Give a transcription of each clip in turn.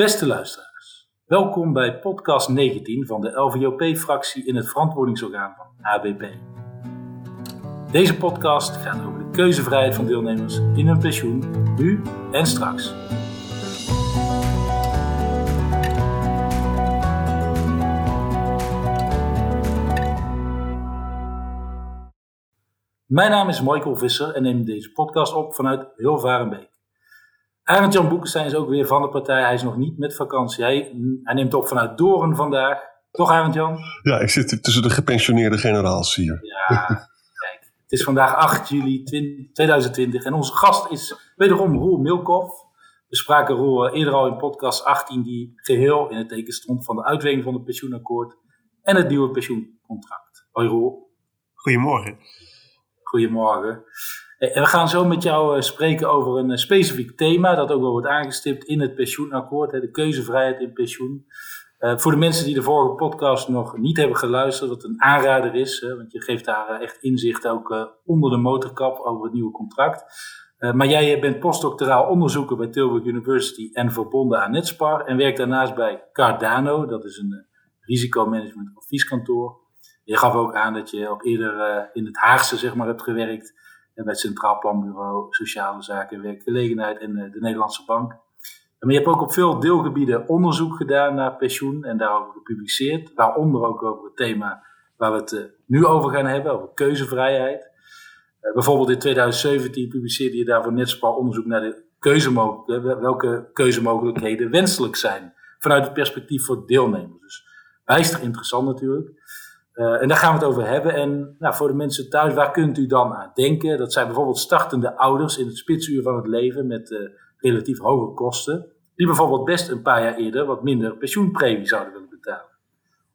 Beste luisteraars, welkom bij podcast 19 van de LVOP-fractie in het verantwoordingsorgaan van ABP. Deze podcast gaat over de keuzevrijheid van deelnemers in hun pensioen, nu en straks. Mijn naam is Michael Visser en neem deze podcast op vanuit Hilvarenbeek. Arend Jan Boekenstein is ook weer van de partij. Hij is nog niet met vakantie. Hij, hij neemt op vanuit Doorn vandaag. Toch, Arend Jan? Ja, ik zit tussen de gepensioneerde generaals hier. Ja, kijk. Het is vandaag 8 juli 2020 en onze gast is wederom Roel Milkhoff. We spraken Roel eerder al in podcast 18, die geheel in het teken stond van de uitwerking van het pensioenakkoord en het nieuwe pensioencontract. Hoi Roel. Goedemorgen. Goedemorgen. En we gaan zo met jou eh, spreken over een eh, specifiek thema dat ook wel wordt aangestipt in het pensioenakkoord, de keuzevrijheid in pensioen. Voor de mensen die de vorige podcast nog niet hebben geluisterd, wat een aanrader is, want je geeft daar echt inzicht ook onder de motorkap over het nieuwe contract. Maar jij bent postdoctoraal onderzoeker bij Tilburg University en verbonden aan Netspar en werkt daarnaast bij Cardano, dat is een risicomanagement advieskantoor. Je gaf ook aan dat je op eerder in het Haagse zeg maar, hebt gewerkt bij het Centraal Planbureau Sociale Zaken en Werkgelegenheid en de Nederlandse Bank. Maar je hebt ook op veel deelgebieden onderzoek gedaan naar pensioen en daarover gepubliceerd. Waaronder ook over het thema waar we het nu over gaan hebben, over keuzevrijheid. Uh, bijvoorbeeld in 2017 publiceerde je daarvoor Netspar onderzoek naar de keuzemogelijkheden, welke keuzemogelijkheden wenselijk zijn vanuit het perspectief voor deelnemers. Dus bijster interessant natuurlijk. Uh, en daar gaan we het over hebben. En nou, voor de mensen thuis, waar kunt u dan aan denken? Dat zijn bijvoorbeeld startende ouders in het spitsuur van het leven met uh, relatief hoge kosten. Die bijvoorbeeld best een paar jaar eerder wat minder pensioenpremie zouden willen betalen.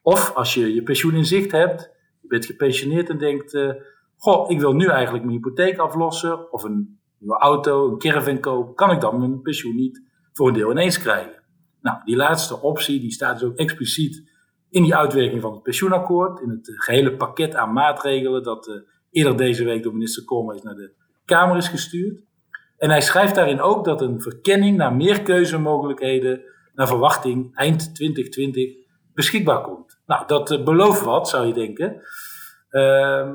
Of als je je pensioen in zicht hebt, je bent gepensioneerd en denkt: uh, Goh, ik wil nu eigenlijk mijn hypotheek aflossen. Of een nieuwe auto, een caravan kopen. Kan ik dan mijn pensioen niet voor een deel ineens krijgen? Nou, die laatste optie die staat dus ook expliciet in die uitwerking van het pensioenakkoord, in het gehele pakket aan maatregelen dat uh, eerder deze week door minister Koolmees naar de Kamer is gestuurd. En hij schrijft daarin ook dat een verkenning naar meer keuzemogelijkheden naar verwachting eind 2020 beschikbaar komt. Nou, dat uh, belooft wat, zou je denken.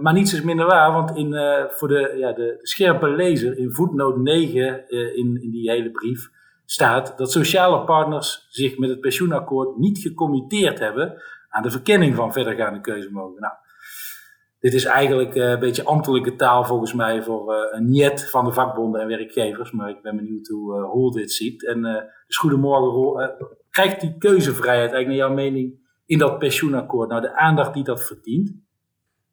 Maar niets is minder waar, want in, voor de, ja, de scherpe lezer in voetnoot 9 in, in die hele brief staat dat sociale partners zich met het pensioenakkoord niet gecommitteerd hebben aan de verkenning van verdergaande keuzemogelijkheden. Nou, dit is eigenlijk uh, een beetje ambtelijke taal volgens mij voor uh, een niet van de vakbonden en werkgevers, maar ik ben benieuwd hoe Roel dit ziet. En dus goedemorgen Roel, krijgt die keuzevrijheid eigenlijk naar jouw mening in dat pensioenakkoord nou de aandacht die dat verdient?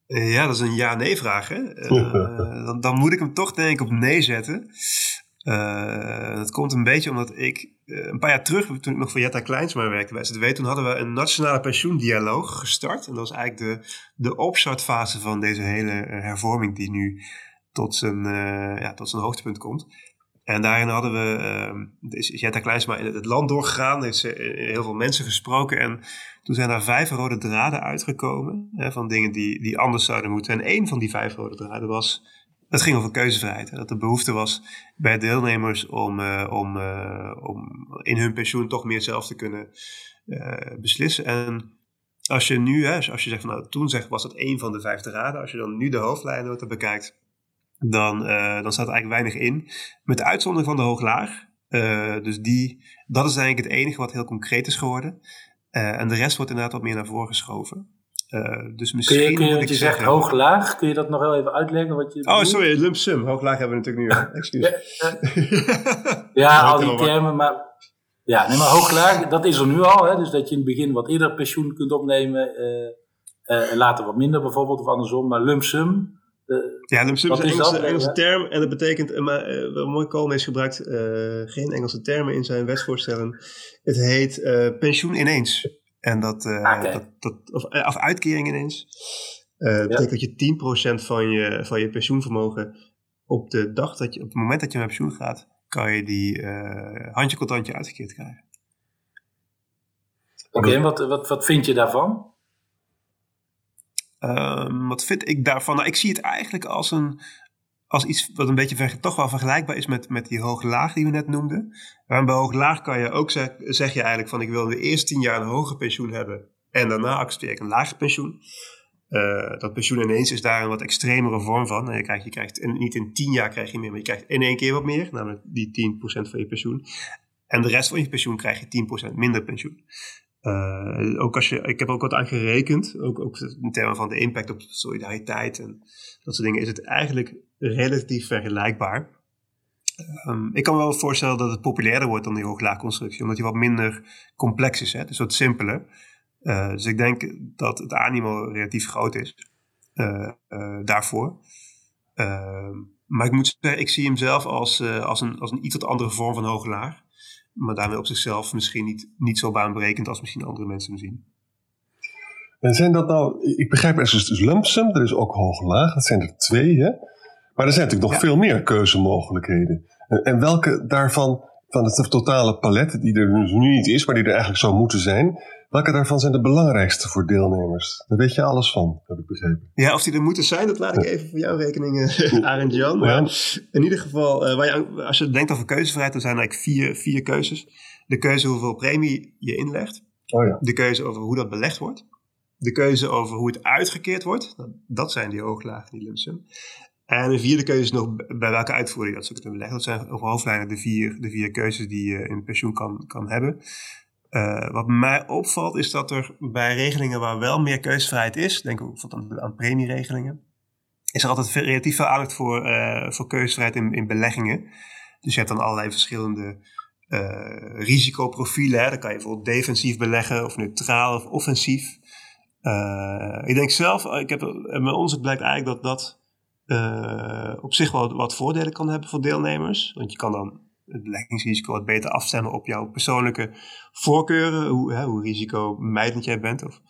Ja, dat is een ja-nee vraag. Hè? dan, dan, moet ik hem toch denk ik op nee zetten. Uh, dat komt een beetje omdat ik uh, een paar jaar terug, toen ik nog voor Jetta Kleinsma werkte bij ZW, toen hadden we een nationale pensioendialoog gestart. En dat was eigenlijk de, de opstartfase van deze hele hervorming die nu tot zijn, uh, ja, tot zijn hoogtepunt komt. En daarin hadden we, is Jetta Kleinsma in het land doorgegaan, heeft heel veel mensen gesproken en toen zijn er vijf rode draden uitgekomen hè, van dingen die, die anders zouden moeten. En één van die vijf rode draden was het ging over keuzevrijheid. Dat er behoefte was bij deelnemers om, uh, om, uh, om in hun pensioen toch meer zelf te kunnen uh, beslissen. En als je nu, hè, als je zegt van nou, toen zeg, was dat één van de vijf raden. Als je dan nu de hoofdlijnen bekijkt, dan, dan staat er eigenlijk weinig in. Met de uitzondering van de hooglaag. dus die, dat is eigenlijk het enige wat heel concreet is geworden. en de rest wordt inderdaad wat meer naar voren geschoven. Uh, dus misschien kun je, kun je zegt hoog-laag, kun je dat nog wel even uitleggen? Wat je oh, sorry, lump sum. Hoog-laag hebben we natuurlijk nu. Excuus. ja, al die termen, maar... Ja, nee, maar hoog-laag, dat is er nu al. Hè, dus dat je in het begin wat eerder pensioen kunt opnemen uh, uh, en later wat minder bijvoorbeeld, of andersom. Maar lump sum... ja, lump sum is een Engelse, Engelse term en dat betekent, maar mooi Koolmees gebruikt geen Engelse termen in zijn wetsvoorstellen. Het heet pensioen ineens. En dat, uh, dat, dat of, of, uitkering ineens. Uh, ja. betekent dat je 10% van je, van je pensioenvermogen op de dag dat je, op het moment dat je naar pensioen gaat, kan je die uh, handje contantje uitgekeerd krijgen. Oké, okay, en wat, wat, wat vind je daarvan? Um, wat vind ik daarvan? Nou, ik zie het eigenlijk als een, als iets wat een beetje toch wel vergelijkbaar is met, met die hoog-laag die we net noemden. Maar bij hoog-laag kan je ook zeg, zeg je eigenlijk van ik wil de eerste tien jaar een hoger pensioen hebben en daarna accepteer ik een lager pensioen. Uh, dat pensioen ineens is daar een wat extremere vorm van. Je krijgt, je krijgt niet in tien jaar krijg je meer, maar je krijgt in één keer wat meer, namelijk die 10% van je pensioen. En de rest van je pensioen krijg je 10% minder pensioen. Uh, ook als je, ik heb ook wat aan gerekend, ook, ook in termen van de impact op solidariteit en dat soort dingen, is het eigenlijk relatief vergelijkbaar. Um, ik kan me wel voorstellen dat het populairder wordt dan die hooglaagconstructie, omdat die wat minder complex is, hè? dus wat simpeler. Uh, dus ik denk dat het animo relatief groot is uh, daarvoor. Ehm, maar ik moet ik zie hem zelf als, als, een, als een iets wat andere vorm van hooglaag maar daarmee op zichzelf misschien niet, niet zo baanbrekend als misschien andere mensen hem zien. En zijn dat nou, ik begrijp, er is dus lump sum, er is ook hoog-laag, dat zijn er twee, hè? Maar er zijn natuurlijk nog veel meer keuzemogelijkheden. En, en, welke daarvan, van het totale palet, die er dus nu niet is, maar die er eigenlijk zou moeten zijn, welke daarvan zijn de belangrijkste voor deelnemers? Daar weet je alles van, heb ik begrepen. Ja, of die er moeten zijn, dat laat ik even voor jouw rekening, uh, Arend Jan. Maar in ieder geval, uh, waar je, als je denkt over keuzevrijheid, dan zijn er eigenlijk vier, vier keuzes. De keuze hoeveel premie je inlegt. Oh ja. De keuze over hoe dat belegd wordt. De keuze over hoe het uitgekeerd wordt. Dat zijn die hooglagen, die lump En de vierde keuze is nog bij welke uitvoering dat ze kunnen beleggen. Dat zijn over hoofdlijnen de vier, de vier keuzes die je in pensioen kan, kan hebben. Uh, wat mij opvalt is dat er bij regelingen waar wel meer keuzevrijheid is, denk bijvoorbeeld aan, premieregelingen, is er altijd relatief veel aandacht voor, uh, voor keuzevrijheid in, in beleggingen. Dus je hebt dan allerlei verschillende uh, risicoprofielen. Hè. Dan kan je bijvoorbeeld defensief beleggen of neutraal of offensief. ik denk zelf, ik heb, mijn onderzoek blijkt eigenlijk dat dat op zich wel wat voordelen kan hebben voor deelnemers. Want je kan dan het beleggingsrisico wat beter afstemmen op jouw persoonlijke voorkeuren, hoe, hè, hoe risicomijdend jij bent of,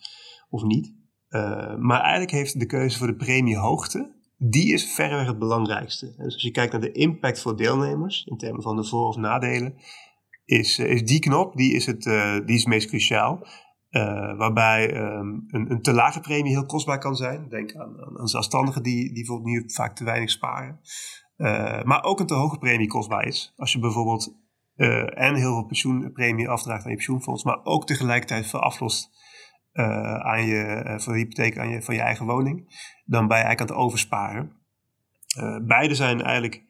of niet. Uh, maar eigenlijk heeft de keuze voor de premiehoogte, die is verreweg het belangrijkste. Dus als je kijkt naar de impact voor deelnemers, in termen van de voor- of nadelen, is, uh, is die knop, die is het, die is het meest cruciaal. Waarbij um, een, een te lage premie heel kostbaar kan zijn. Denk aan, aan, zelfstandigen die, die nu vaak te weinig sparen. Uh, maar ook een te hoge premie kostbaar is. Als je bijvoorbeeld uh, en heel veel pensioenpremie afdraagt aan je pensioenfonds, maar ook tegelijkertijd veel aflost uh, aan je, voor de hypotheek aan je, van je eigen woning, dan ben je eigenlijk aan het oversparen. beide zijn eigenlijk,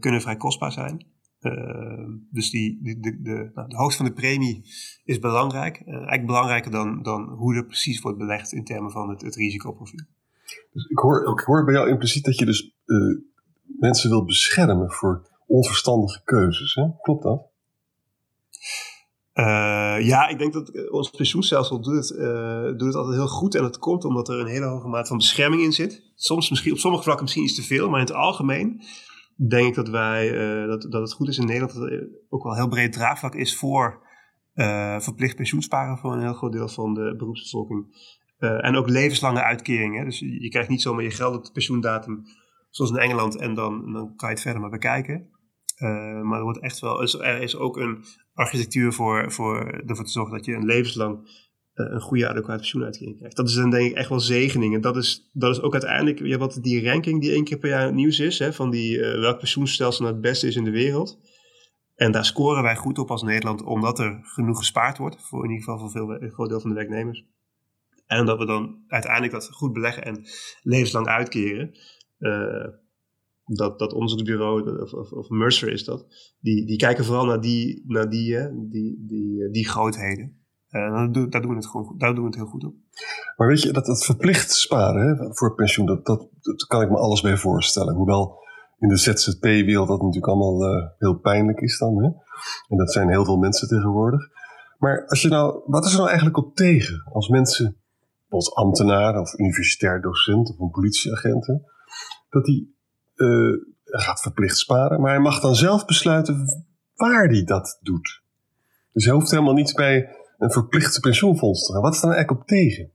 kunnen vrij kostbaar zijn. Dus die, de, de, de, nou, de hoogte van de premie is belangrijk. eigenlijk belangrijker dan, dan hoe er precies wordt belegd in termen van het, het risicoprofiel. Dus ik hoor, ik hoor bij jou impliciet dat je dus mensen wil beschermen voor onverstandige keuzes. Hè? Klopt dat? Uh, ja, ik denk dat eh, ons pensioenstelsel doet het, uh, doet het altijd heel goed. En dat komt omdat er een hele hoge mate van bescherming in zit. Soms misschien, op sommige vlakken misschien iets te veel, maar in het algemeen denk ik dat, wij, uh, dat, dat het goed is in Nederland dat er ook wel heel breed draagvlak is voor verplicht pensioensparen voor een heel groot deel van de beroepsbevolking. en ook levenslange uitkeringen. Dus je, krijgt niet zomaar je geld op de pensioendatum zoals in Engeland, en dan, dan kan je het verder maar bekijken. Maar er, wordt echt wel, er is ook een architectuur voor, voor ervoor te zorgen dat je een levenslang een goede adequate pensioenuitkering krijgt. Dat is dan denk ik echt wel zegening. En dat is, dat is ook uiteindelijk ja, wat die ranking die één keer per jaar nieuws is, hè, van die, uh, welk pensioenstelsel nou het beste is in de wereld. En daar scoren wij goed op als Nederland, omdat er genoeg gespaard wordt, voor in ieder geval voor veel, een groot deel van de werknemers. En dat we dan uiteindelijk dat goed beleggen en levenslang uitkeren. Uh, dat, dat onderzoeksbureau, of, of, of, Mercer is dat, die, die kijken vooral naar die, naar die, die, die, die grootheden. Uh, daar, doen, we het gewoon, daar doen we het heel goed op. Maar weet je, dat, dat verplicht sparen hè, voor pensioen, dat, dat, kan ik me alles bij voorstellen. Hoewel in de ZZP-wereld dat natuurlijk allemaal heel pijnlijk is dan. Hè? En dat zijn heel veel mensen tegenwoordig. Maar als je nou, wat is er nou eigenlijk op tegen als mensen, als ambtenaar of universitair docent of een politieagent, dat hij uh, gaat verplicht sparen, maar hij mag dan zelf besluiten waar hij dat doet. Dus hij hoeft helemaal niet bij een verplichte pensioenfonds te gaan. Wat is dan eigenlijk op tegen?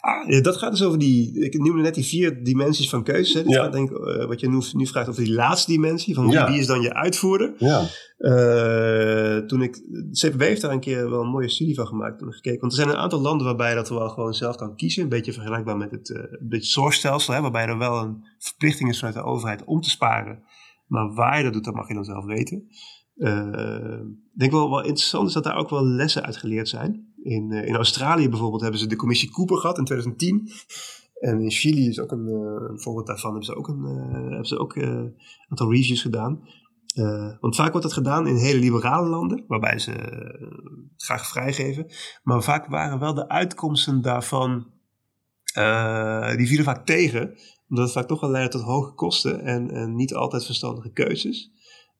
Ah, dat gaat dus over die, ik noemde net die vier dimensies van keuze. Dus Ja. denk, eh, wat je nu, nu vraagt over die laatste dimensie, van wie, Ja. wie is dan je uitvoerder. Ja, Eh, toen ik, de CPB heeft daar een keer wel een mooie studie van gemaakt toen gekeken. Want er zijn een aantal landen waarbij je dat wel gewoon zelf kan kiezen. Een beetje vergelijkbaar met het, eh het zorgstelsel, hè, waarbij er wel een verplichting is vanuit de overheid om te sparen. Maar waar je dat doet, dat mag je dan zelf weten. Eh, ik denk wel, wel interessant is dat daar ook wel lessen uit geleerd zijn. In, eh, in Australië bijvoorbeeld hebben ze de commissie Cooper gehad in 2010. En in Chili is ook een, eh, een voorbeeld daarvan. Hebben ze ook een, hebben ze ook, een aantal reviews gedaan. Want vaak wordt dat gedaan in hele liberale landen, waarbij ze graag vrijgeven. Maar vaak waren wel de uitkomsten daarvan, die vielen vaak tegen. Omdat het vaak toch wel leidde tot hoge kosten en, en niet altijd verstandige keuzes.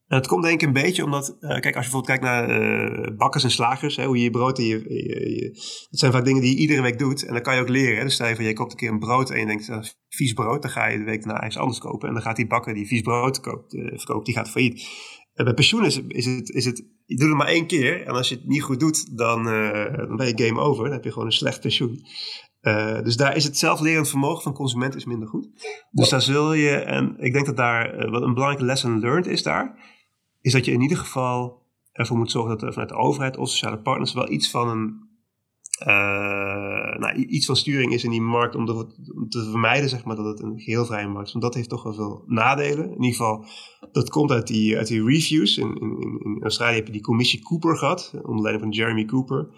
En het komt denk ik een beetje omdat, eh, kijk, als je bijvoorbeeld kijkt naar eh, bakkers en slagers, hè, hoe je je brood en je, je, je- dat zijn vaak dingen die je iedere week doet. En dan kan je ook leren. Hè. Dus stel je voor, je koopt een keer een brood en je denkt, eh, vies brood, dan ga je de week daarna iets anders kopen. En dan gaat die bakker die vies brood koopt, verkoopt, die gaat failliet. En bij pensioen is, is, het, is het, je doet het maar één keer. En als je het niet goed doet, dan, dan ben je game over. Dan heb je gewoon een slecht pensioen. Dus daar is het zelflerend vermogen van consument is minder goed. Dus daar zul je, en ik denk dat daar wat een belangrijke lesson learned is daar, is dat je in ieder geval ervoor moet zorgen dat er vanuit de overheid of sociale partners wel iets van een eh, nou, iets van sturing is in die markt om, om te vermijden zeg maar, dat het een geheel vrije markt is. Want dat heeft toch wel veel nadelen. In ieder geval, dat komt uit die, uit die reviews. In, in, in- Australië heb je die commissie Cooper gehad, onder leiding van Jeremy Cooper,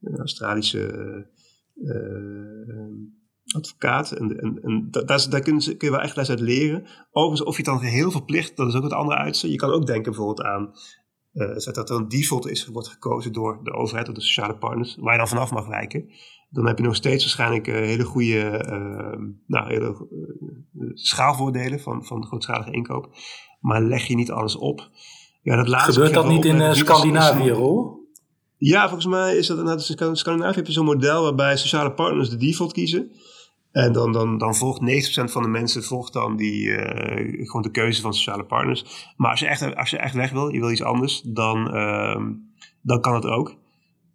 een Australische eh, eh, advocaat. En, en, en da- daar, daar kun, je, kun je wel echt les uit leren. Overigens, of je het dan geheel verplicht, dat is ook het andere uitzicht. Je kan ook denken bijvoorbeeld aan eh, dat er een default is, wordt gekozen door de overheid of de sociale partners, waar je dan vanaf mag wijken. Dan heb je nog steeds waarschijnlijk eh, hele goede eh, nou, hele, eh, schaalvoordelen van, van grootschalige inkoop. Maar leg je niet alles op. Ja, dat laatste Gebeurt dat niet in Scandinavië, Rol? ja, volgens mij is dat. In Scandinavië heb je zo'n model waarbij sociale partners de default kiezen. En dan, dan, dan volgt 90% van de mensen volgt dan die, eh, gewoon de keuze van sociale partners. Maar als je echt, als je echt weg wil, je wil iets anders, dan, ehm, dan kan het ook.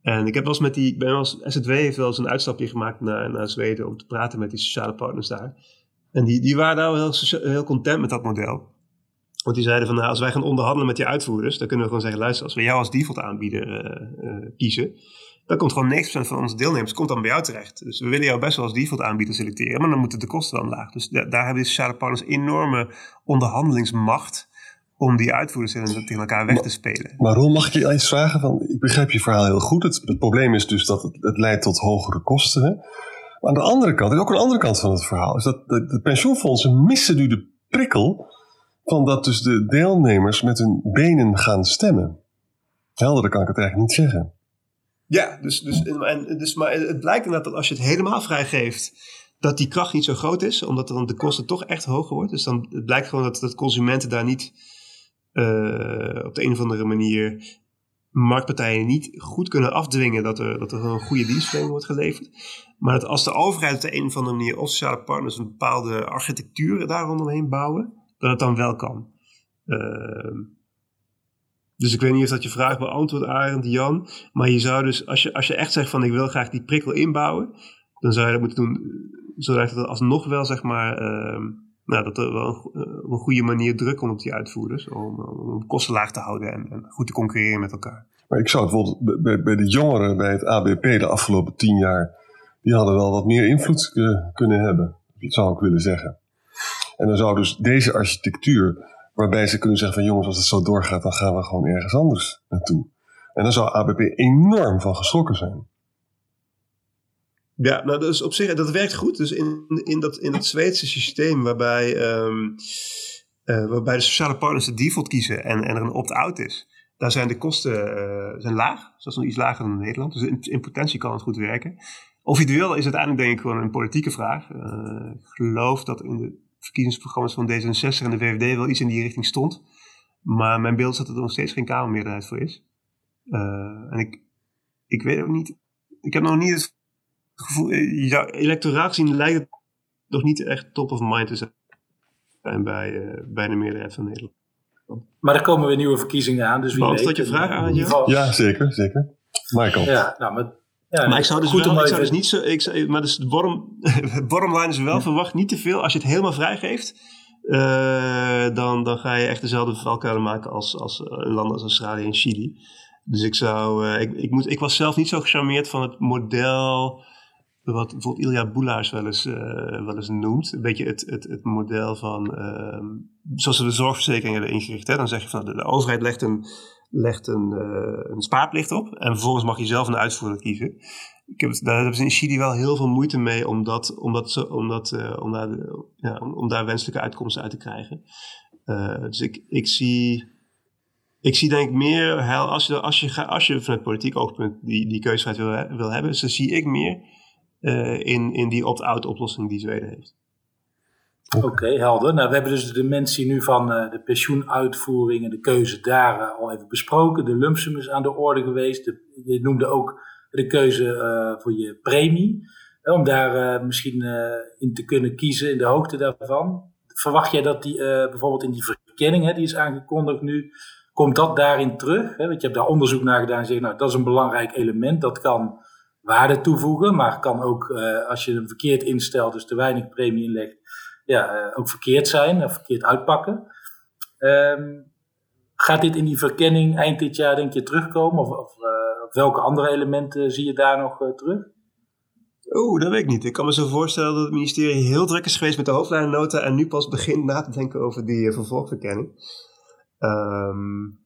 En ik heb wel eens met die, ben wel eens, SZW heeft wel eens een uitstapje gemaakt naar, naar Zweden om te praten met die sociale partners daar. En die, die waren daar wel heel, heel content met dat model. Want die zeiden van, nou, als wij gaan onderhandelen met die uitvoerders, dan kunnen we gewoon zeggen, luister, als we jou als default aanbieder eh, eh, kiezen, dan komt gewoon 90% van onze deelnemers komt dan bij jou terecht. Dus we willen jou best wel als default aanbieder selecteren, maar dan moeten de kosten dan laag. Dus da- daar hebben de sociale partners enorme onderhandelingsmacht om die uitvoerders tegen elkaar weg te spelen. Maar Ron, mag ik je eens vragen? Van, ik begrijp je verhaal heel goed. Het, het probleem is dus dat het, het leidt tot hogere kosten. Hè? Maar aan de andere kant, er is ook een andere kant van het verhaal, is dat de, de pensioenfondsen missen nu de prikkel van dat dus de deelnemers met hun benen gaan stemmen. Helder, kan ik het eigenlijk niet zeggen. Ja, dus, dus, en, dus, maar het blijkt inderdaad dat als je het helemaal vrijgeeft, dat die kracht niet zo groot is, omdat dan de kosten toch echt hoger wordt. Dus dan het blijkt gewoon dat, dat consumenten daar niet eh, op de een of andere manier marktpartijen niet goed kunnen afdwingen dat er, dat er een goede dienstverlening wordt geleverd. Maar dat als de overheid op de een of andere manier of sociale partners een bepaalde architectuur daar rondomheen bouwen, dat het dan wel kan. Ehm, dus ik weet niet of dat je vraag beantwoordt, Arend, Jan. Maar je zou dus, als je, als je echt zegt van ik wil graag die prikkel inbouwen, dan zou je dat moeten doen eh, zodat het alsnog wel, zeg maar, ehm, nou, dat er wel een, eh, een goede manier druk komt op die uitvoerders. Om, om de kosten laag te houden en, en goed te concurreren met elkaar. Maar ik zou bijvoorbeeld bij, bij de jongeren bij het ABP de afgelopen tien jaar, die hadden wel wat meer invloed eh, kunnen hebben. Dat zou ik willen zeggen. En dan zou dus deze architectuur, waarbij ze kunnen zeggen van jongens, als het zo doorgaat, dan gaan we gewoon ergens anders naartoe. En dan zou ABP enorm van geschrokken zijn. Ja, nou dus op zich, dat werkt goed. Dus in, in, dat, in dat Zweedse systeem waarbij, ehm, eh, waarbij de sociale partners de default kiezen en, en er een opt-out is, daar zijn de kosten eh, zijn laag. Dus dat is nog iets lager dan in Nederland. Dus in, in potentie kan het goed werken. Of je het wil, is uiteindelijk denk ik gewoon een politieke vraag. Eh, ik geloof dat in de verkiezingsprogramma's van D66 en de VVD wel iets in die richting stond. Maar mijn beeld is dat er nog steeds geen Kamermeerderheid voor is. Eh, en ik, ik weet ook niet. Ik heb nog niet het gevoel. eh, Ja, electoraal gezien lijkt het nog niet echt top of mind te zijn bij, eh, bij de meerderheid van Nederland. Maar er komen weer nieuwe verkiezingen aan, dus wie Beantwoord weet. je vraag, geval- Ja, zeker, zeker. Michael. Ja, nou, maar Ja, maar ik zou dus, goed wel, ik zou dus niet zo. Ik maar dus de bottom, bottom line is wel: verwacht niet te veel. Als je het helemaal vrijgeeft, uh, dan, dan ga je echt dezelfde valkuilen maken als, als landen als Australië en Chili. Dus ik zou. Uh, ik, ik, moet, ik was zelf niet zo gecharmeerd van het model wat bijvoorbeeld Ilja Boelaars wel eens, uh, wel eens noemt. Een beetje het, het, het model van, uh, zoals ze de zorgverzekering hebben ingericht. Hè? Dan zeg je van de, de overheid legt een, legt een, uh, een spaarplicht op en vervolgens mag je zelf een uitvoerder kiezen. Ik heb, daar hebben ze in Chili wel heel veel moeite mee om, dat, om, dat, om, dat, om, daar, ja, om, daar wenselijke uitkomsten uit te krijgen. dus ik, ik zie ik zie denk ik meer, als je, als je, als je vanuit politiek oogpunt die, die keuzevrijheid wil, wil hebben, dan zie ik meer in, in die opt-out oplossing die Zweden heeft. Oké, helder. Nou, we hebben dus de dimensie nu van uh, de pensioenuitvoering en de keuze daar uh, al even besproken. De lumpsum is aan de orde geweest. Je noemde ook de keuze voor je premie. om daar misschien in te kunnen kiezen in de hoogte daarvan. Verwacht jij dat die bijvoorbeeld in die verkenning, hè, die is aangekondigd nu, komt dat daarin terug? Hè? Want je hebt daar onderzoek naar gedaan en zegt, nou, dat is een belangrijk element. Dat kan waarde toevoegen, maar kan ook als je hem verkeerd instelt, dus te weinig premie inlegt, ja, uh, ook verkeerd zijn of verkeerd uitpakken. Um, gaat dit in die verkenning eind dit jaar denk je terugkomen? Of, of uh, welke andere elementen zie je daar nog terug? Oeh, dat weet ik niet. Ik kan me zo voorstellen dat het ministerie heel druk is geweest met de hoofdlijnnota en nu pas begint na te denken over die vervolgverkenning. Um,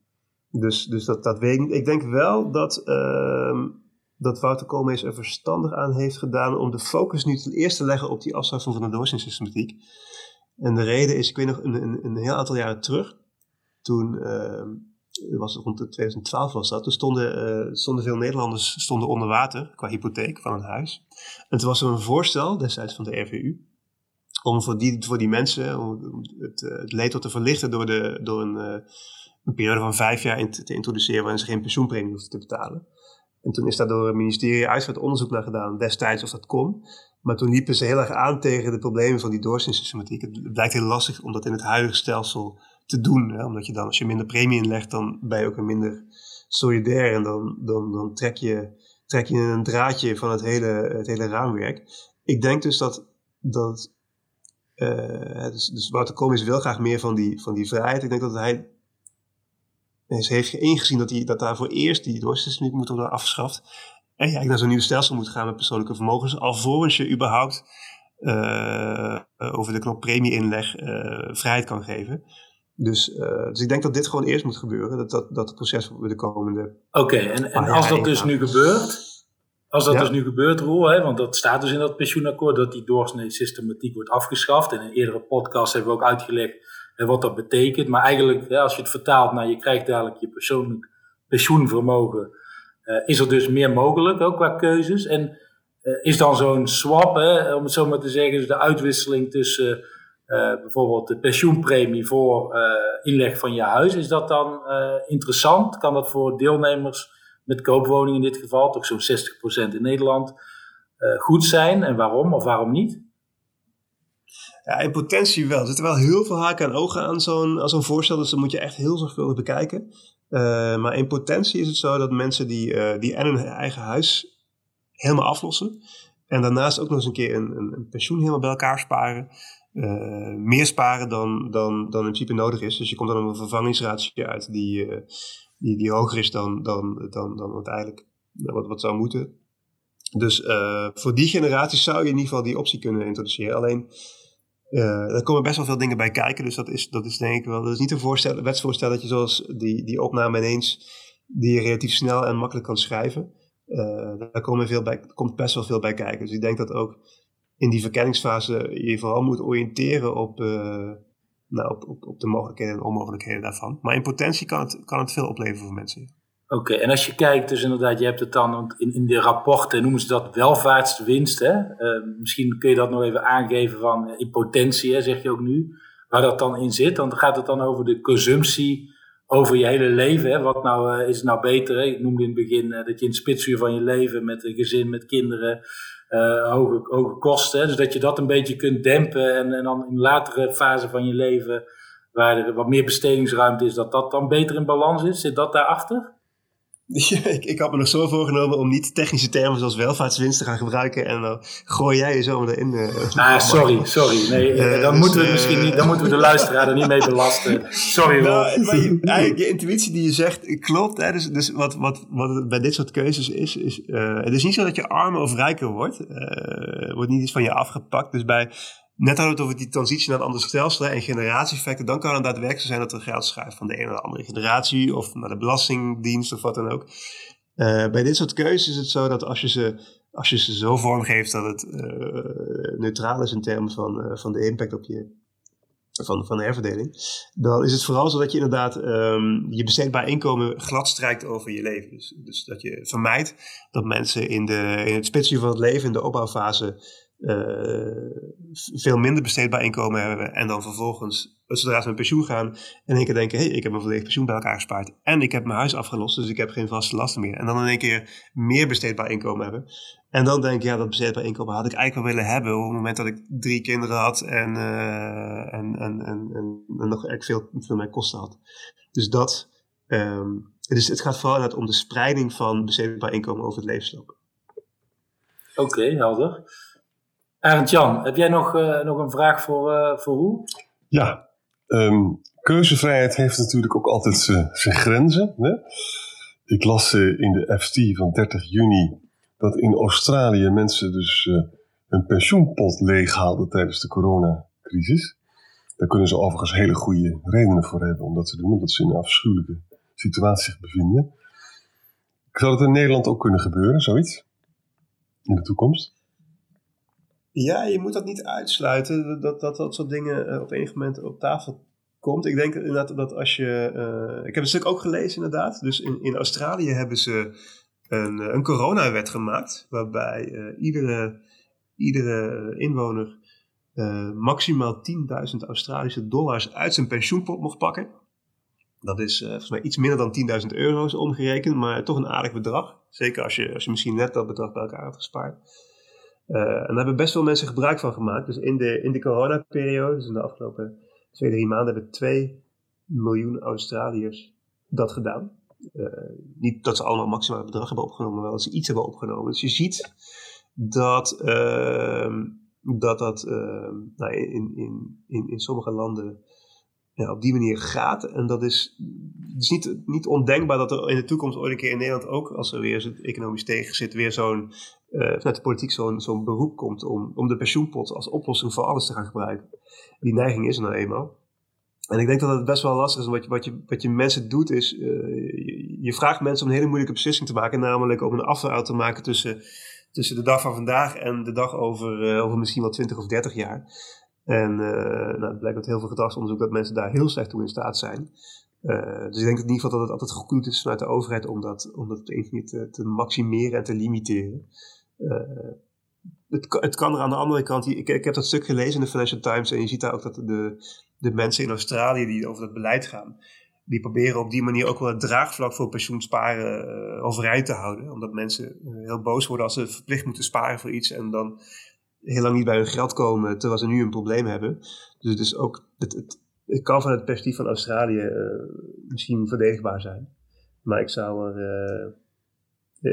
dus dus dat, dat weet ik niet. Ik denk wel dat um, dat Wouter Koolmees er verstandig aan heeft gedaan om de focus nu ten eerste te leggen op die afschaffing van de doorzinsystematiek. En de reden is, ik weet nog, een, een, een heel aantal jaren terug, toen, uh, was rond 2012 was dat, toen stonden, uh, stonden veel Nederlanders stonden onder water qua hypotheek van een huis. En toen was er een voorstel destijds van de RVU, om voor die, voor die mensen om het, het leed te verlichten door, de, door een, periode van vijf jaar te, te introduceren waarin ze geen pensioenpremie hoefden te betalen. En toen is daar door het ministerie uitgebreid onderzoek naar gedaan, destijds of dat kon. Maar toen liepen ze heel erg aan tegen de problemen van die doorzinsystematiek. Het blijkt heel lastig om dat in het huidige stelsel te doen. Hè? Omdat je dan, als je minder premie inlegt, dan ben je ook een minder solidair. En dan, dan, dan trek, je, trek je een draadje van het hele, het hele raamwerk. Ik denk dus dat, dat uh, dus, dus Wouter Koolmees wil graag meer van die, van die vrijheid. Ik denk dat hij en ze heeft ingezien dat, die, dat daarvoor eerst die niet moet worden afgeschaft. En eigenlijk naar zo'n nieuw stelsel moet gaan met persoonlijke vermogens. Alvorens je überhaupt uh, over de knop premie-inleg uh, vrijheid kan geven. Dus, uh, dus ik denk dat dit gewoon eerst moet gebeuren. Dat, dat, dat het proces de komende. Oké, en, en als dat dus nu gebeurt. Als dat dus nu gebeurt, Roel, hè, want dat staat dus in dat pensioenakkoord dat die doorsnee systematiek wordt afgeschaft. En in eerdere podcast hebben we ook uitgelegd en wat dat betekent. Maar eigenlijk, als je het vertaalt naar je krijgt dadelijk je persoonlijk pensioenvermogen, uh, is er dus meer mogelijk, ook qua keuzes. En uh, is dan zo'n swap, om het zo maar te zeggen, dus de uitwisseling tussen uh, bijvoorbeeld de pensioenpremie voor inleg van je huis, is dat dan interessant? Kan dat voor deelnemers met koopwoningen in dit geval, toch zo'n 60% in Nederland, goed zijn? En waarom of waarom niet? Ja, in potentie wel. Er zitten wel heel veel haken en ogen aan zo'n zo'n voorstel, dus dat moet je echt heel zorgvuldig bekijken. Uh, maar in potentie is het zo dat mensen die, uh, die en hun eigen huis helemaal aflossen. En daarnaast ook nog eens een keer een, een, een pensioen helemaal bij elkaar sparen. Uh, meer sparen dan, dan, dan in principe nodig is. Dus je komt dan op een vervangingsratio uit die, die, die hoger is dan, dan, dan, dan wat eigenlijk wat, wat zou moeten. Dus voor die generatie zou je in ieder geval die optie kunnen introduceren. Alleen uh, er komen best wel veel dingen bij kijken, dus dat is, dat is denk ik wel. Dat is niet een voorstel, wetsvoorstelletje zoals die, die opname ineens, die je relatief snel en makkelijk kan schrijven. Uh, daar komen veel bij, komt best wel veel bij kijken. Dus ik denk dat ook in die verkenningsfase je vooral moet oriënteren op, uh, nou, op, op, op de mogelijkheden en onmogelijkheden daarvan. Maar in potentie kan het, kan het veel opleveren voor mensen. Oké, en als je kijkt, dus inderdaad, je hebt het dan in, in de rapporten, noemen ze dat welvaartswinst. Hè? Uh, misschien kun je dat nog even aangeven van in potentie, hè, zeg je ook nu, waar dat dan in zit. Dan gaat het dan over de consumptie over je hele leven. Hè? Wat nou, uh, is nou beter? Hè? Ik noemde in het begin dat je in het spitsuur van je leven met een gezin, met kinderen, hoge, hoge kosten. Hè? Dus dat je dat een beetje kunt dempen en, en dan in latere fase van je leven, waar er wat meer bestedingsruimte is, dat dat dan beter in balans is. Zit dat daarachter? ik, ik had me nog zo voorgenomen om niet technische termen zoals welvaartswinst te gaan gebruiken. En dan gooi jij je zomaar erin. Uh, ah, sorry, sorry. Nee, uh, dan, dus, moeten we misschien niet, dan moeten we de luisteraar er niet mee belasten. Sorry nou, maar je, eigenlijk, je intuïtie die je zegt klopt. Hè? Dus, dus wat, wat, wat het bij dit soort keuzes is, is het is niet zo dat je armer of rijker wordt. Wordt niet iets van je afgepakt. Dus bij Net hadden we het over die transitie naar een ander stelsel en generatieeffecten. Dan kan het daadwerkelijk zijn dat er geld schuift van de ene naar de andere generatie of naar de belastingdienst of wat dan ook. Uh, bij dit soort keuzes is het zo dat als je ze, als je ze zo vormgeeft dat het uh, neutraal is in termen van, uh, van de impact op je, van, van de herverdeling, dan is het vooral zo dat je inderdaad um, je besteedbaar inkomen glad strijkt over je leven. Dus, dus dat je vermijdt dat mensen in, de, in het spitsuur van het leven, in de opbouwfase, veel minder besteedbaar inkomen hebben en dan vervolgens, zodra ze met pensioen gaan, in één keer denken, hé, hey, ik heb een volledig pensioen bij elkaar gespaard en ik heb mijn huis afgelost, dus ik heb geen vaste lasten meer. En dan in één keer meer besteedbaar inkomen hebben. En dan denk je, ja, dat besteedbaar inkomen had ik eigenlijk wel willen hebben op het moment dat ik drie kinderen had en, uh, en, en, en, nog echt veel, veel meer kosten had. Dus dat, um, dus het gaat vooral om de spreiding van besteedbaar inkomen over het levensloop. Oké, helder. Arend Jan, heb jij nog, uh, nog een vraag voor, uh, voor hoe? Ja, um, keuzevrijheid heeft natuurlijk ook altijd zijn grenzen. Hè? Ik las uh, in de FT van 30 juni dat in Australië mensen dus hun pensioenpot leeghaalden tijdens de coronacrisis. Daar kunnen ze overigens hele goede redenen voor hebben om dat te doen, omdat ze in een afschuwelijke situatie zich bevinden. Zou dat in Nederland ook kunnen gebeuren, zoiets? In de toekomst? Ja, je moet dat niet uitsluiten, dat dat, dat soort dingen uh, op enig moment op tafel komt. Ik denk inderdaad dat als je... Uh, ik heb een stuk ook gelezen inderdaad. Dus in, in Australië hebben ze een, een coronawet gemaakt. Waarbij iedere, iedere inwoner maximaal 10.000 Australische dollars uit zijn pensioenpot mocht pakken. Dat is volgens mij iets minder dan 10.000 euro's omgerekend, maar toch een aardig bedrag. Zeker als je, als je misschien net dat bedrag bij elkaar had gespaard. Uh, en daar hebben best veel mensen gebruik van gemaakt. Dus in de, in de coronaperiode, dus in de afgelopen twee, drie maanden, hebben 2 miljoen Australiërs dat gedaan. Uh, niet dat ze allemaal maximaal bedrag hebben opgenomen, maar wel dat ze iets hebben opgenomen. Dus je ziet dat uh, dat, dat uh, nou, in, in, in, in sommige landen ja, op die manier gaat. En dat is, is niet, niet ondenkbaar dat er in de toekomst ooit een keer in Nederland ook, als er weer economisch tegen zit, weer zo'n vanuit de politiek zo'n zo'n beroep komt om, om de pensioenpot als oplossing voor alles te gaan gebruiken. Die neiging is er nou eenmaal. En ik denk dat het best wel lastig is. Wat je, wat je, wat je mensen doet is, uh, je, vraagt mensen om een hele moeilijke beslissing te maken. Namelijk om een afval te maken tussen, tussen de dag van vandaag en de dag over, over misschien wel 20 of 30 jaar. En uh, het blijkt uit heel veel gedragsonderzoek dat mensen daar heel slecht toe in staat zijn. Dus ik denk in ieder geval dat het altijd goed is vanuit de overheid om dat, om dat op de te, te maximeren en te limiteren. Uh, het, het, kan er aan de andere kant, ik, ik heb dat stuk gelezen in de Financial Times en je ziet daar ook dat de, de mensen in Australië die over het beleid gaan, die proberen op die manier ook wel het draagvlak voor pensioensparen overeind te houden. Omdat mensen heel boos worden als ze verplicht moeten sparen voor iets en dan heel lang niet bij hun geld komen, terwijl ze nu een probleem hebben. Dus het, is ook, het, het, kan van het perspectief van Australië misschien verdedigbaar zijn. Maar ik zou er.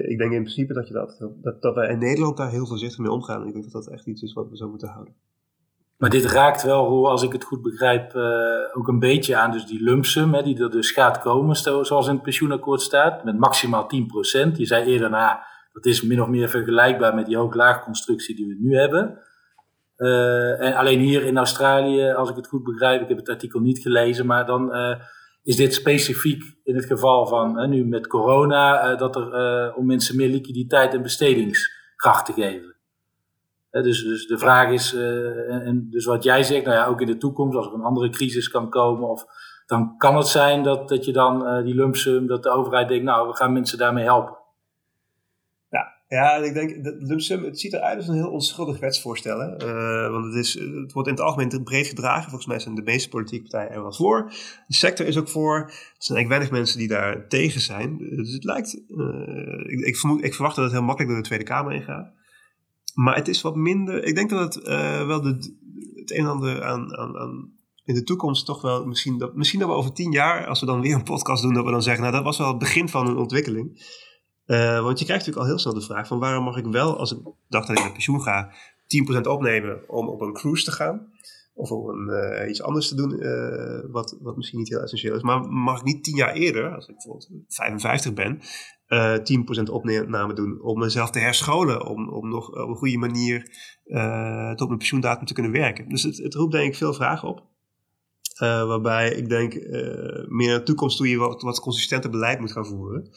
Ik denk in principe dat, je dat, dat, dat wij in Nederland daar heel voorzichtig mee omgaan. En ik denk dat dat echt iets is wat we zo moeten houden. Maar dit raakt wel, als ik het goed begrijp, uh, ook een beetje aan dus die lumpsum, hè, die er dus gaat komen, zoals in het pensioenakkoord staat, met maximaal 10%. Je zei eerder, nou, dat is min of meer vergelijkbaar met die hoog-laag constructie die we nu hebben. Uh, en alleen hier in Australië, als ik het goed begrijp, ik heb het artikel niet gelezen, maar dan is dit specifiek in het geval van uh, nu met corona, dat er om mensen meer liquiditeit en bestedingskracht te geven. dus, dus de vraag is, en dus wat jij zegt, nou ja, ook in de toekomst, als er een andere crisis kan komen, of, dan kan het zijn dat, dat je dan die lump sum, dat de overheid denkt, nou, we gaan mensen daarmee helpen. Ja, ik denk, de lump het ziet eruit als een heel onschuldig wetsvoorstel. Uh, want het, is, het wordt in het algemeen breed gedragen. Volgens mij zijn de meeste politieke partijen er wel voor. De sector is ook voor. Er zijn eigenlijk weinig mensen die daar tegen zijn. Dus het lijkt, uh, ik, ik, verwacht dat het heel makkelijk door de Tweede Kamer ingaat. Maar het is wat minder, ik denk dat het uh, wel het een en ander aan, aan, aan in de toekomst toch wel, misschien dat, misschien dat we over tien jaar, als we dan weer een podcast doen, dat we dan zeggen, nou dat was wel het begin van een ontwikkeling. Want je krijgt natuurlijk al heel snel de vraag van waarom mag ik wel, als ik dacht dat ik naar pensioen ga, 10% opnemen om op een cruise te gaan. Of om uh, iets anders te doen, uh, wat, wat misschien niet heel essentieel is. Maar mag ik niet tien jaar eerder, als ik bijvoorbeeld 55 ben, uh, 10% opname doen om mezelf te herscholen. Om, om nog op een goede manier tot mijn pensioendatum te kunnen werken. Dus het, het roept denk ik veel vragen op. waarbij ik denk meer naar de toekomst toe je wat, wat consistenter beleid moet gaan voeren.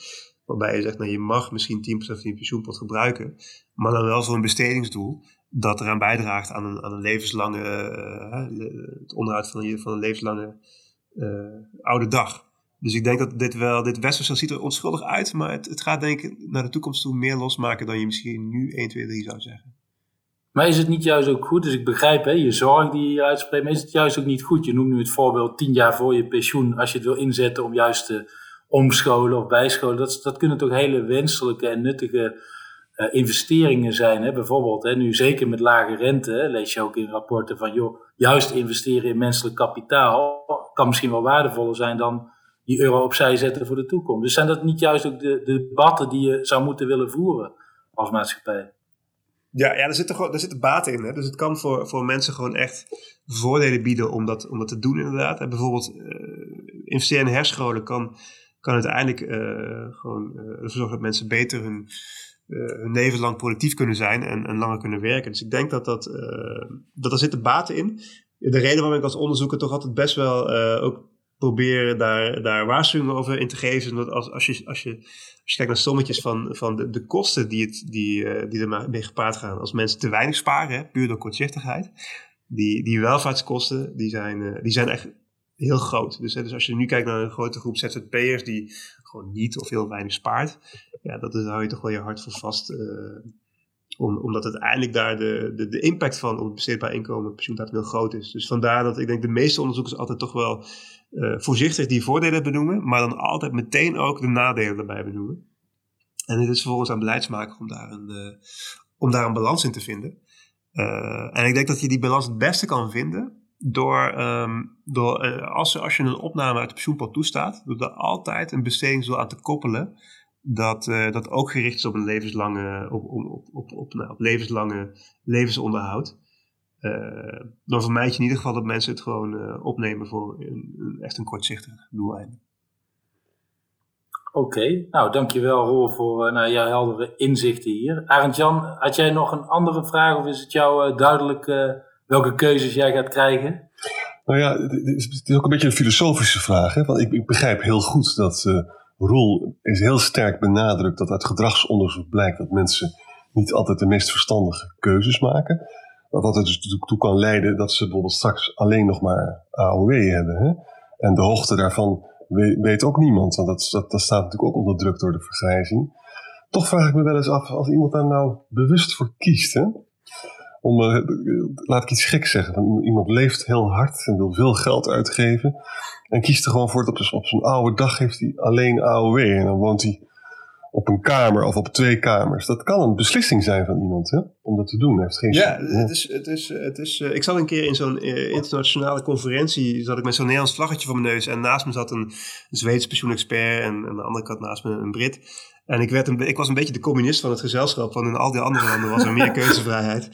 Waarbij je zegt, nou, je mag misschien 10% van je pensioenpot gebruiken, maar dan wel voor een bestedingsdoel dat eraan bijdraagt aan een, aan een levenslange, uh, het onderhoud van een, van een levenslange uh, oude dag. Dus ik denk dat dit wel, dit westerse ziet er onschuldig uit, maar het, het gaat denk ik naar de toekomst toe meer losmaken dan je misschien nu 1, 2, 3 zou zeggen. Maar is het niet juist ook goed, dus ik begrijp hè, je zorg die je hier uitspreekt, maar is het juist ook niet goed? Je noemt nu het voorbeeld 10 jaar voor je pensioen, als je het wil inzetten om juist te omscholen of bijscholen. Dat, dat kunnen toch hele wenselijke en nuttige uh, investeringen zijn. Hè? Bijvoorbeeld, hè, nu zeker met lage rente, hè, lees je ook in rapporten van, joh, juist investeren in menselijk kapitaal kan misschien wel waardevoller zijn dan die euro opzij zetten voor de toekomst. Dus zijn dat niet juist ook de, de debatten die je zou moeten willen voeren als maatschappij? Ja, ja er, zit gewoon, er zit baat in. Hè? Dus het kan voor, voor mensen gewoon echt voordelen bieden om dat, om dat te doen inderdaad. En bijvoorbeeld uh, investeren in herscholen kan, kan uiteindelijk uh, gewoon uh, ervoor zorgen dat mensen beter hun uh, hun leven lang productief kunnen zijn en, en langer kunnen werken. Dus ik denk dat, dat, dat er zitten baten in. De reden waarom ik als onderzoeker toch altijd best wel ook probeer daar, daar waarschuwingen over in te geven. Dat als, als, je, als, je, als je kijkt naar sommetjes van, van de, de kosten die, het, die, uh, die ermee gepaard gaan. Als mensen te weinig sparen, hè, puur door kortzichtigheid. Die, die welvaartskosten, die zijn, uh, die zijn echt heel groot. Dus, dus als je nu kijkt naar een grote groep ZZP'ers die gewoon niet of heel weinig spaart, ja, dat is, hou je toch wel je hart voor vast. Uh, om, omdat uiteindelijk daar de, de, de impact van op het besteedbaar inkomen pensioendatum heel groot is. Dus vandaar dat ik denk de meeste onderzoekers altijd toch wel uh, voorzichtig die voordelen benoemen, maar dan altijd meteen ook de nadelen erbij benoemen. En het is vervolgens aan beleidsmakers om uh, om daar een balans in te vinden. en ik denk dat je die balans het beste kan vinden door, um, door uh, als, als je een opname uit de pensioenpot toestaat, door er altijd een bestedingsdoel aan te koppelen. Dat, uh, dat ook gericht is op een levenslange, op, op, op, op, nou, op levenslange levensonderhoud. Uh, dan vermijd je in ieder geval dat mensen het gewoon opnemen voor een, echt een kortzichtig doeleinde. Oké, nou dankjewel Roel voor nou, jouw heldere inzichten hier. Arend Jan, had jij nog een andere vraag of is het jou duidelijk welke keuzes jij gaat krijgen? Nou ja, het is, ook een beetje een filosofische vraag. Hè? Want ik, ik begrijp heel goed dat uh, Roel is heel sterk benadrukt dat uit gedragsonderzoek blijkt dat mensen niet altijd de meest verstandige keuzes maken. Wat er dus toe kan leiden dat ze bijvoorbeeld straks alleen nog maar AOW hebben. Hè? En de hoogte daarvan weet, ook niemand, want dat, dat, dat staat natuurlijk ook onder druk door de vergrijzing. Toch vraag ik me wel eens af, als iemand daar nou bewust voor kiest, hè? Om, uh, laat ik iets geks zeggen, van iemand leeft heel hard en wil veel geld uitgeven en kiest er gewoon voor dat op, zijn oude dag heeft hij alleen AOW en dan woont hij op een kamer of op twee kamers. Dat kan een beslissing zijn van iemand hè, om dat te doen. Heeft geen ja, het is, het is, het is, uh, ik zat een keer in zo'n uh, internationale conferentie, zat ik met zo'n Nederlands vlaggetje voor mijn neus en naast me zat een Zweeds pensioenexpert en aan de andere kant naast me een Brit. En ik, werd een, ik was een beetje de communist van het gezelschap, want in al die andere landen was er meer keuzevrijheid.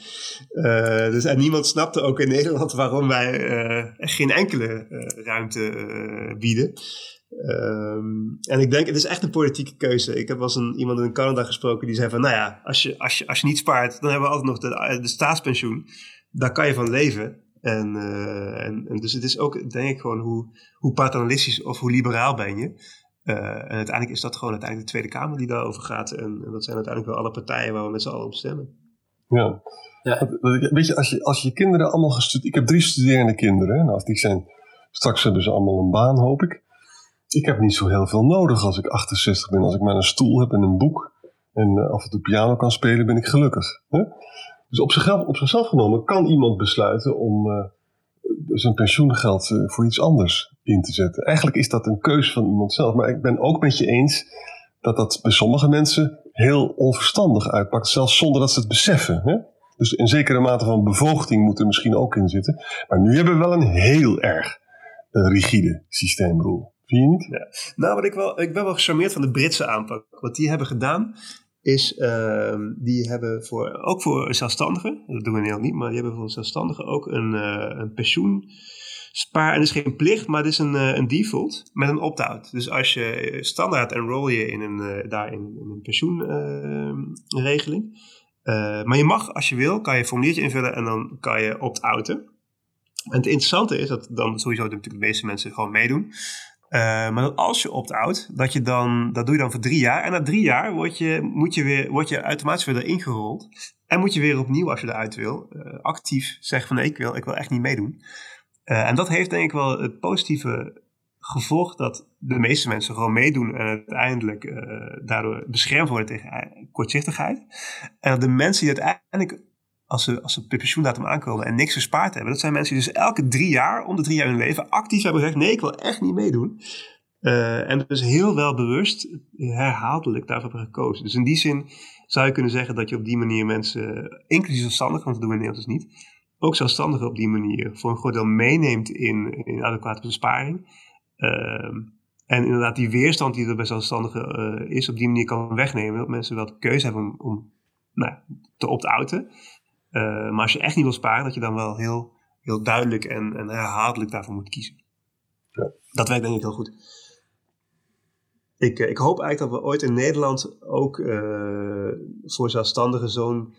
Uh, dus, en niemand snapte ook in Nederland waarom wij uh, geen enkele uh, ruimte bieden. Um, en ik denk, het is echt een politieke keuze. Ik heb wel eens een, iemand in Canada gesproken die zei van, nou ja, als je, als je, als je niet spaart, dan hebben we altijd nog de, de staatspensioen. Daar kan je van leven. En, en, en, dus het is ook, denk ik, gewoon hoe, hoe paternalistisch of hoe liberaal ben je. Uh, en uiteindelijk is dat gewoon uiteindelijk de Tweede Kamer die daarover gaat. En, en, dat zijn uiteindelijk wel alle partijen waar we met z'n allen op stemmen. Ja. ja. Weet je, als je, als je kinderen allemaal gestudeerd... Ik heb drie studerende kinderen. Nou, als die zijn... Straks hebben ze allemaal een baan, hoop ik. Ik heb niet zo heel veel nodig als ik 68 ben. Als ik maar een stoel heb en een boek... en uh, af en toe piano kan spelen, ben ik gelukkig. Hè? Dus op zichzelf, op zichzelf genomen kan iemand besluiten om... Uh, zijn pensioengeld voor iets anders in te zetten. Eigenlijk is dat een keuze van iemand zelf. Maar ik ben ook met je eens dat dat bij sommige mensen heel onverstandig uitpakt, zelfs zonder dat ze het beseffen. Hè? Dus een zekere mate van bevoogding moet er misschien ook in zitten. Maar nu hebben we wel een heel erg uh, rigide systeemrol. Vind je niet? Ja. Nou, wat ik, wel, ik ben wel gecharmeerd van de Britse aanpak. Wat die hebben gedaan, is uh, die hebben voor, ook voor zelfstandigen, dat doen we in niet, maar die hebben voor zelfstandigen ook een, uh, een pensioen spaar. En dat is geen plicht, maar het is een, een default met een opt-out. Dus als je standaard enroll je in een, daar in, in een pensioenregeling. maar je mag, als je wil, kan je een formuliertje invullen en dan kan je opt-outen. En het interessante is dat dan sowieso natuurlijk de meeste mensen gewoon meedoen. Uh, maar als je opt-out, dat je dan, dat doe je dan voor drie jaar. En na drie jaar word je, moet je weer, word je automatisch weer erin gerold. En moet je weer opnieuw, als je eruit wil, uh, actief zeggen van nee, ik wil, ik wil echt niet meedoen. Uh, en dat heeft denk ik wel het positieve gevolg dat de meeste mensen gewoon meedoen en uiteindelijk daardoor beschermd worden tegen kortzichtigheid. En dat de mensen die uiteindelijk als ze, als ze pensioendatum aankomen en niks gespaard hebben. Dat zijn mensen die dus elke drie jaar, om de drie jaar hun leven, actief hebben gezegd: nee, ik wil echt niet meedoen. Uh, en dus heel wel bewust herhaaldelijk daarvoor hebben gekozen. Dus in die zin zou je kunnen zeggen dat je op die manier mensen, inclusief zelfstandigen, want dat doen we in Nederland dus niet, ook zelfstandigen op die manier voor een groot deel meeneemt in, in adequate besparing. Uh, en inderdaad, die weerstand die er bij zelfstandigen uh, is, op die manier kan wegnemen. Dat mensen wel de keuze hebben om, om nou, te opt-outen. Uh, maar als je echt niet wil sparen, dat je dan wel heel, heel duidelijk en, en herhaaldelijk daarvoor moet kiezen. Ja. Dat werkt denk ik heel goed. Ik, ik hoop eigenlijk dat we ooit in Nederland ook uh, voor zelfstandigen zo'n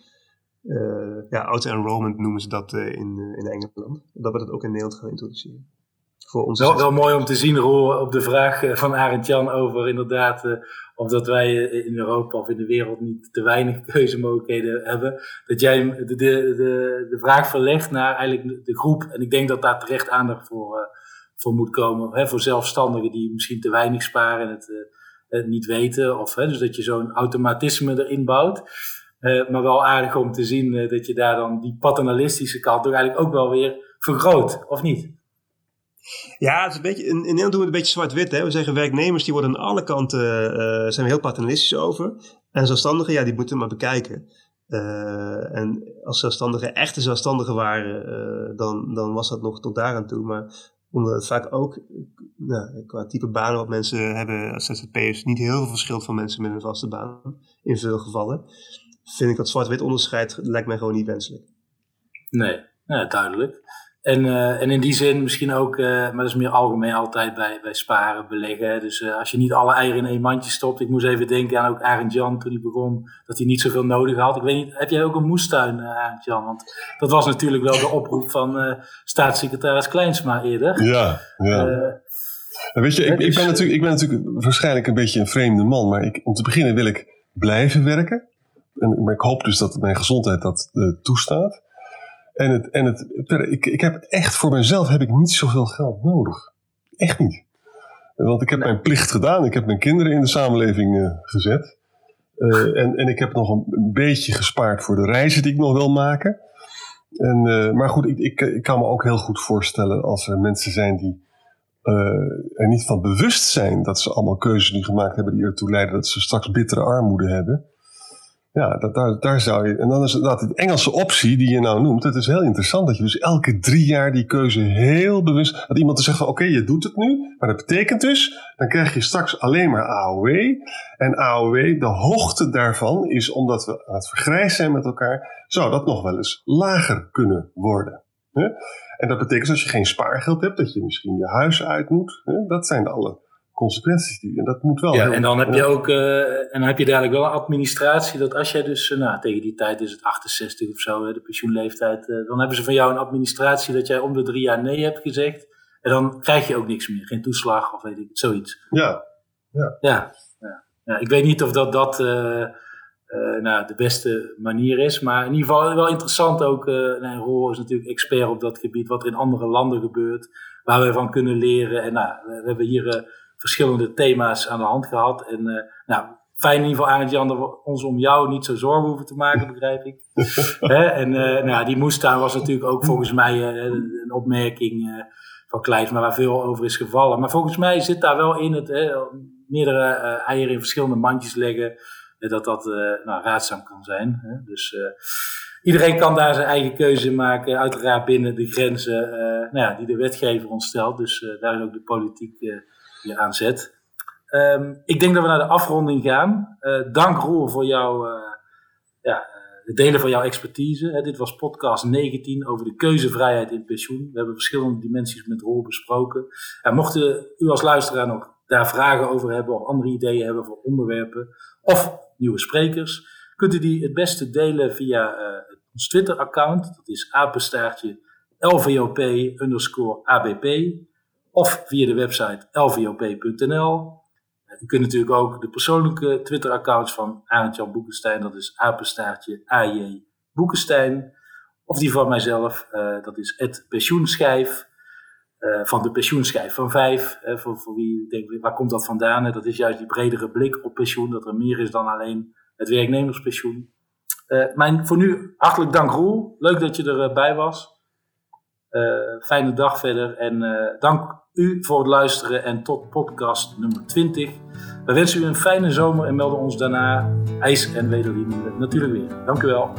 uh, ja, auto-enrollment noemen ze dat in, in Engeland. Dat we dat ook in Nederland gaan introduceren. Voor ons wel, mooi om te zien, Roel, op de vraag van Arend Jan over inderdaad of dat wij in Europa of in de wereld niet te weinig keuzemogelijkheden hebben. Dat jij de, de, de, vraag verlegt naar eigenlijk de groep. En ik denk dat daar terecht aandacht voor, voor moet komen. Hè, voor zelfstandigen die misschien te weinig sparen en het, niet weten. Of, hè, dus dat je zo'n automatisme erin bouwt. Maar wel aardig om te zien dat je daar dan die paternalistische kant toch eigenlijk ook wel weer vergroot, of niet? Ja, het is een beetje, in, in Nederland doen we het een beetje zwart-wit. We zeggen werknemers die worden aan alle kanten, uh, zijn we heel paternalistisch over. En zelfstandigen, ja, die moeten maar bekijken. Uh, en als zelfstandigen echte zelfstandigen waren, uh, dan, dan was dat nog tot daar aan toe. Maar omdat het vaak ook nou, qua type banen wat mensen hebben als ZZP'ers niet heel veel verschilt van mensen met een vaste baan in veel gevallen, vind ik dat zwart-wit onderscheid lijkt mij gewoon niet wenselijk. Nee, ja, duidelijk. En, uh, en in die zin misschien ook, uh, maar dat is meer algemeen altijd bij, bij sparen, beleggen. Dus uh, als je niet alle eieren in één mandje stopt. Ik moest even denken aan ook Arend Jan toen hij begon, dat hij niet zoveel nodig had. Ik weet niet, heb jij ook een moestuin, Arend Jan? Want dat was natuurlijk wel de oproep van staatssecretaris Kleinsma eerder. Ja, ja. weet je, ik, ik, ben natuurlijk, ik ben natuurlijk waarschijnlijk een beetje een vreemde man. Maar ik, om te beginnen wil ik blijven werken. En, maar ik hoop dus dat mijn gezondheid dat toestaat. En, het, en het, ik, ik heb echt voor mezelf heb ik niet zoveel geld nodig. Echt niet. Want ik heb mijn plicht gedaan. Ik heb mijn kinderen in de samenleving uh, gezet. Uh, en, en ik heb nog een, een, beetje gespaard voor de reizen die ik nog wil maken. En, uh, maar goed, ik, ik, ik, kan me ook heel goed voorstellen als er mensen zijn die er niet van bewust zijn dat ze allemaal keuzes nu gemaakt hebben die ertoe leiden dat ze straks bittere armoede hebben. Ja, dat, daar, daar zou je. En dan is dat de Engelse optie die je nou noemt. Het is heel interessant dat je dus elke drie jaar die keuze heel bewust. Dat iemand te zeggen oké, je doet het nu. Maar dat betekent dus, dan krijg je straks alleen maar AOW. En AOW, de hoogte daarvan is omdat we aan het vergrijzen zijn met elkaar. Zou dat nog wel eens lager kunnen worden. En dat betekent als je geen spaargeld hebt, dat je misschien je huis uit moet. Dat zijn alle consequenties die. En dat moet wel. Ja, en dan heb je ook, uh, en dan heb je dadelijk wel een administratie dat als jij dus, uh, nou, tegen die tijd is het 68 of zo, de pensioenleeftijd, uh, dan hebben ze van jou een administratie dat jij om de drie jaar nee hebt gezegd. En dan krijg je ook niks meer, geen toeslag of weet ik, zoiets. Ja. Ja. ja, ja. ja ik weet niet of dat, dat nou, de beste manier is, maar in ieder geval wel interessant ook. Nee, Roel is natuurlijk expert op dat gebied, wat er in andere landen gebeurt, waar we van kunnen leren. En nou, we, we hebben hier verschillende thema's aan de hand gehad. En uh, nou, fijn in ieder geval, Arend Jan, dat we ons om jou niet zo zorgen hoeven te maken, begrijp ik. en uh, nou, die moestuin was natuurlijk ook volgens mij uh, een opmerking van Kleijs, maar waar veel over is gevallen. Maar volgens mij zit daar wel in het meerdere eieren in verschillende mandjes leggen, dat dat nou, raadzaam kan zijn. Dus iedereen kan daar zijn eigen keuze maken, uiteraard binnen de grenzen nou ja, die de wetgever ons stelt. Dus daar is ook de politiek weer aan zet. Ehm, ik denk dat we naar de afronding gaan. dank Roel voor jouw ja, het delen van jouw expertise. dit was podcast 19 over de keuzevrijheid in pensioen. We hebben verschillende dimensies met Roel besproken. En mochten u als luisteraar nog daar vragen over hebben of andere ideeën hebben voor onderwerpen of nieuwe sprekers, kunt u die het beste delen via ons Twitter-account. Dat is apenstaartje lvop underscore abp of via de website lvop.nl. U kunt natuurlijk ook de persoonlijke Twitter-accounts van Arend-Jan Boekenstein, dat is apenstaartje AJ Boekenstein. Of die van mijzelf, uh, dat is het pensioenschijf. Uh, van de pensioenschijf van vijf. Voor, voor wie denkt, waar komt dat vandaan? Dat is juist die bredere blik op pensioen, dat er meer is dan alleen het werknemerspensioen. mijn, voor nu hartelijk dank Roel. Leuk dat je erbij was. Fijne dag verder en dank u voor het luisteren en tot podcast nummer 20. We wensen u een fijne zomer en melden ons daarna ijs en wederlieden natuurlijk weer. Dank u wel.